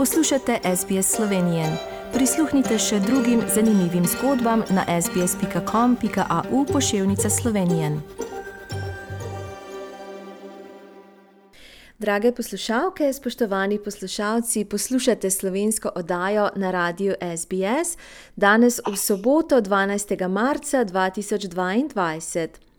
Poslušate SBS Slovenije. Prisluhnite še drugim zanimivim zgodbam na sbsp.com.au pošiljka Slovenije. Drage poslušalke, spoštovani poslušalci, poslušate slovensko oddajo na radiju SBS danes v soboto, 12. marca 2022.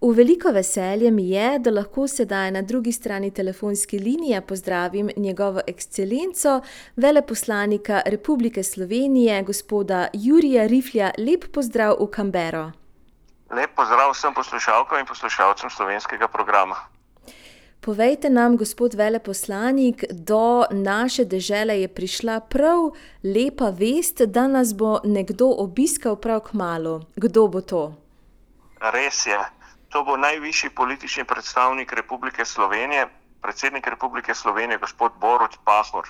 V veliko veselje mi je, da lahko sedaj na drugi strani telefonske linije pozdravim njegovo ekscelenco, veleposlanika Republike Slovenije, gospoda Jurija Riflja. Lep pozdrav v Kambero. Lep pozdrav vsem poslušalkam in poslušalcem slovenskega programa. Povejte nam, gospod veleposlanik, do naše dežele je prišla prav lepa vest, da nas bo nekdo obiskal prav k malu. Kdo bo to? Res je. To bo najvišji politični predstavnik Republike Slovenije, predsednik Republike Slovenije, gospod Borod Pahor.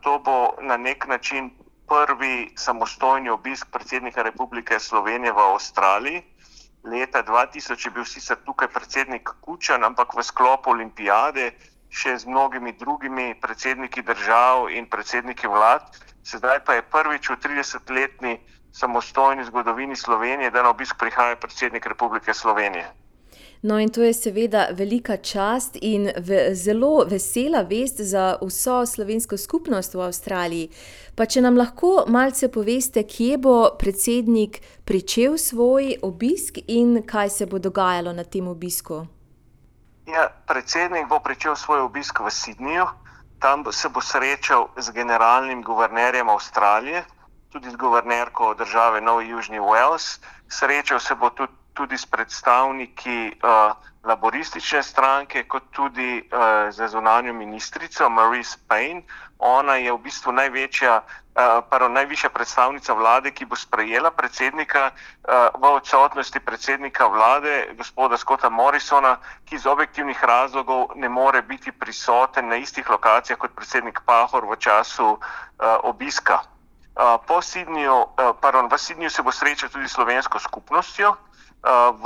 To bo na nek način prvi samostojni obisk predsednika Republike Slovenije v Avstraliji. Leta 2000 je bil sicer tukaj predsednik Kučan, ampak v sklopu olimpijade, še z mnogimi drugimi predsedniki držav in predsedniki vlad. Sedaj pa je prvič v 30-letni samostojni zgodovini Slovenije, da na obisk prihaja predsednik Republike Slovenije. No, in to je seveda velika čast in ve zelo vesela vest za vso slovensko skupnost v Avstraliji. Pa če nam lahko malce poveste, kje bo predsednik pričel svoj obisk in kaj se bo dogajalo na tem obisku? Ja, predsednik bo pričel svoj obisk v Sydneyju, tam se bo srečal z generalnim guvernerjem Avstralije tudi z guvernerko države Novi Južni Wales. Srečal se bo tudi, tudi s predstavniki uh, laboristične stranke, kot tudi uh, z zunanjo ministrico Maurice Payne. Ona je v bistvu največja, uh, pardon, najvišja predstavnica vlade, ki bo sprejela predsednika uh, v odsotnosti predsednika vlade, gospoda Scotta Morrisona, ki iz objektivnih razlogov ne more biti prisoten na istih lokacijah kot predsednik Pahor v času uh, obiska. Po Sidnju, pardon, v Sidnju se bo srečal tudi slovensko skupnostjo v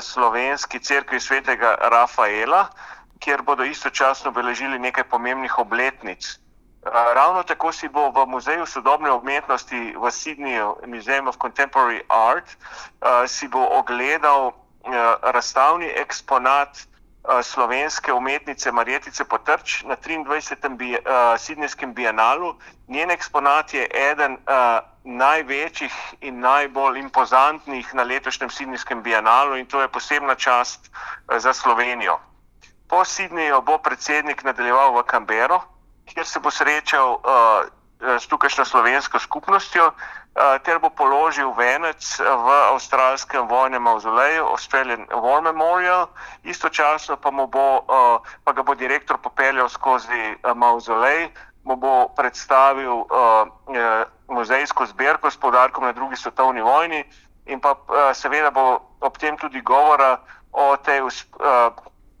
slovenski cerkvi svetega Rafaela, kjer bodo istočasno obeležili nekaj pomembnih obletnic. Ravno tako si bo v Muzeju sodobne umetnosti v Sidnju, Museum of Contemporary Art, si bo ogledal razstavni eksponat slovenske umetnice Marjetice Potrč na 23. Bi, uh, Sidnejskem bienalu. Njen eksponat je eden uh, največjih in najbolj impozantnih na letošnjem Sidnejskem bienalu in to je posebna čast uh, za Slovenijo. Po Sidneju bo predsednik nadaljeval v Kambero, kjer se bo srečal uh, s tukajšnjo slovensko skupnostjo, uh, ter bo položil venec v avstralskem vojnem mauzoleju, Australian War Memorial, istočasno pa, bo, pa ga bo direktor popeljal skozi mauzolej, mu bo predstavil muzejsko zbirko s podarkom na drugi svetovni vojni, in pa seveda bo ob tem tudi govora o tej.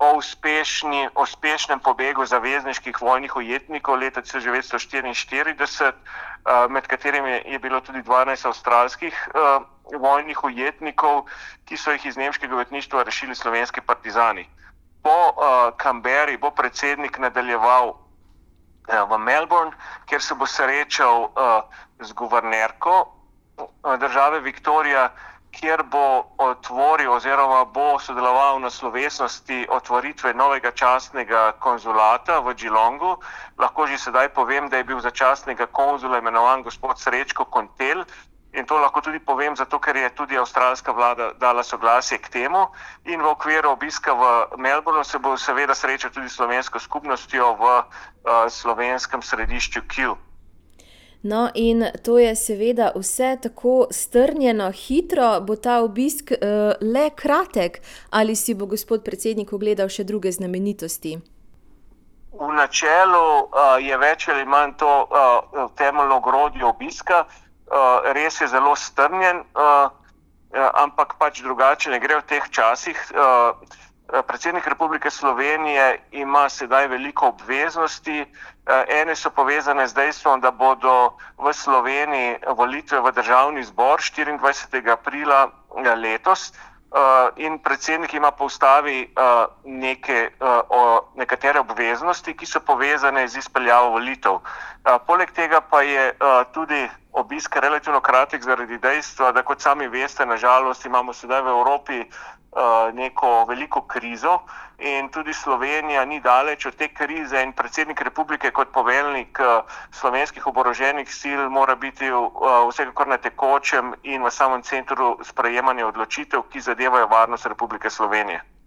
O uspešni, uspešnem pobegu zavezniških vojnih ujetnikov leta 1944, eh, med katerimi je bilo tudi 12 avstralskih eh, vojnih ujetnikov, ki so jih iz nemškega ujetništva rešili slovenski partizani. Po Kamberi eh, bo predsednik nadaljeval v Melbourne, kjer se bo srečal z guvernerko države Viktorija kjer bo otvoril oziroma bo sodeloval na slovesnosti otvoritve novega častnega konzulata v Džilongu. Lahko že sedaj povem, da je bil za častnega konzula imenovan gospod Srečko Kontel. In to lahko tudi povem, zato ker je tudi avstralska vlada dala soglasje k temu. In v okviru obiska v Melbournu se bo seveda srečal tudi s slovensko skupnostjo v uh, slovenskem središču Kiel. No, in to je seveda vse tako strnjeno, hitro, bo ta obisk uh, le kratek, ali si bo gospod predsednik ogledal še druge znamenitosti? V načelu uh, je več ali manj to uh, temeljno grodje obiska, uh, res je zelo strnjen, uh, ampak pač drugače ne gre v teh časih. Uh, predsednik Republike Slovenije ima sedaj veliko obveznosti. Eh, ene so povezane z dejstvom, da bodo v Sloveniji volitve v državni zbor 24. aprila eh, letos. In predsednik ima po ustavi neke, nekatere obveznosti, ki so povezane z izpeljavo volitev. Poleg tega pa je tudi obisk relativno kratek zaradi dejstva, da kot sami veste, nažalost imamo sedaj v Evropi uh, neko veliko krizo in tudi Slovenija ni daleč od te krize in predsednik republike kot poveljnik uh, slovenskih oboroženih sil mora biti uh, vsekakor na tekočem in v samem centru sprejemanja odločitev, ki zadevajo varnost Republike Slovenije.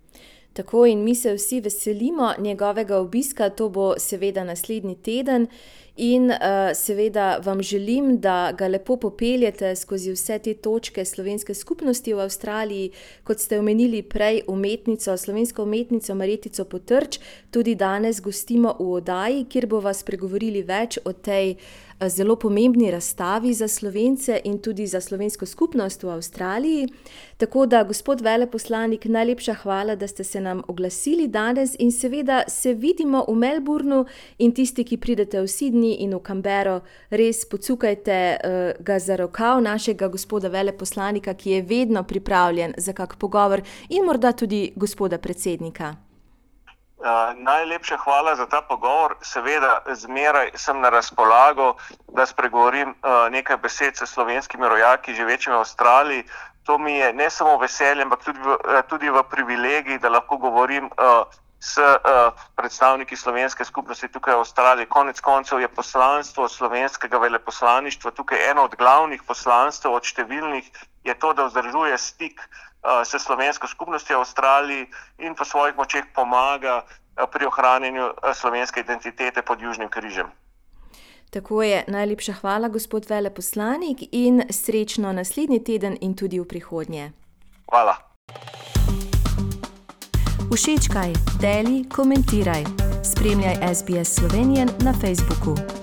Tako in mi se vsi veselimo njegovega obiska, to bo seveda naslednji teden. In uh, seveda vam želim, da ga lepo popeljete skozi vse te točke slovenske skupnosti v Avstraliji, kot ste omenili prej, umetnico, slovensko umetnico Maretico Potrč, tudi danes gostimo v oddaji, kjer bo vas pregovorili več o tej uh, zelo pomembni razstavi za slovence in tudi za slovensko skupnost v Avstraliji. Tako da, gospod veleposlanik, najlepša hvala, da ste se nam oglasili danes in seveda se vidimo v Melbournu in tisti, ki pridete v Sydney. In v Canberro, res pocukajte uh, ga za rokav našega gospoda veleposlanika, ki je vedno pripravljen za kak pogovor in morda tudi gospoda predsednika. Uh, najlepša hvala za ta pogovor. Seveda, zmeraj sem na razpolago, da spregovorim uh, nekaj besed s slovenskimi rojaki, živečimi v Avstraliji. To mi je ne samo veselje, ampak tudi v, tudi v privilegiji, da lahko govorim uh, s uh, predstavniki slovenske skupnosti tukaj v Avstraliji. Konec koncev je poslanstvo slovenskega veleposlaništva tukaj eno od glavnih poslanstv, od številnih, je to, da vzdržuje stik uh, s slovensko skupnostjo v Avstraliji in po svojih močeh pomaga uh, pri ohranjanju uh, slovenske identitete pod Južnim križem. Tako je, najlepša hvala, gospod veleposlanik, in srečno naslednji teden in tudi v prihodnje. Hvala. Všečkaj, deli, komentiraj. Spremljaj SBS Slovenijo na Facebooku.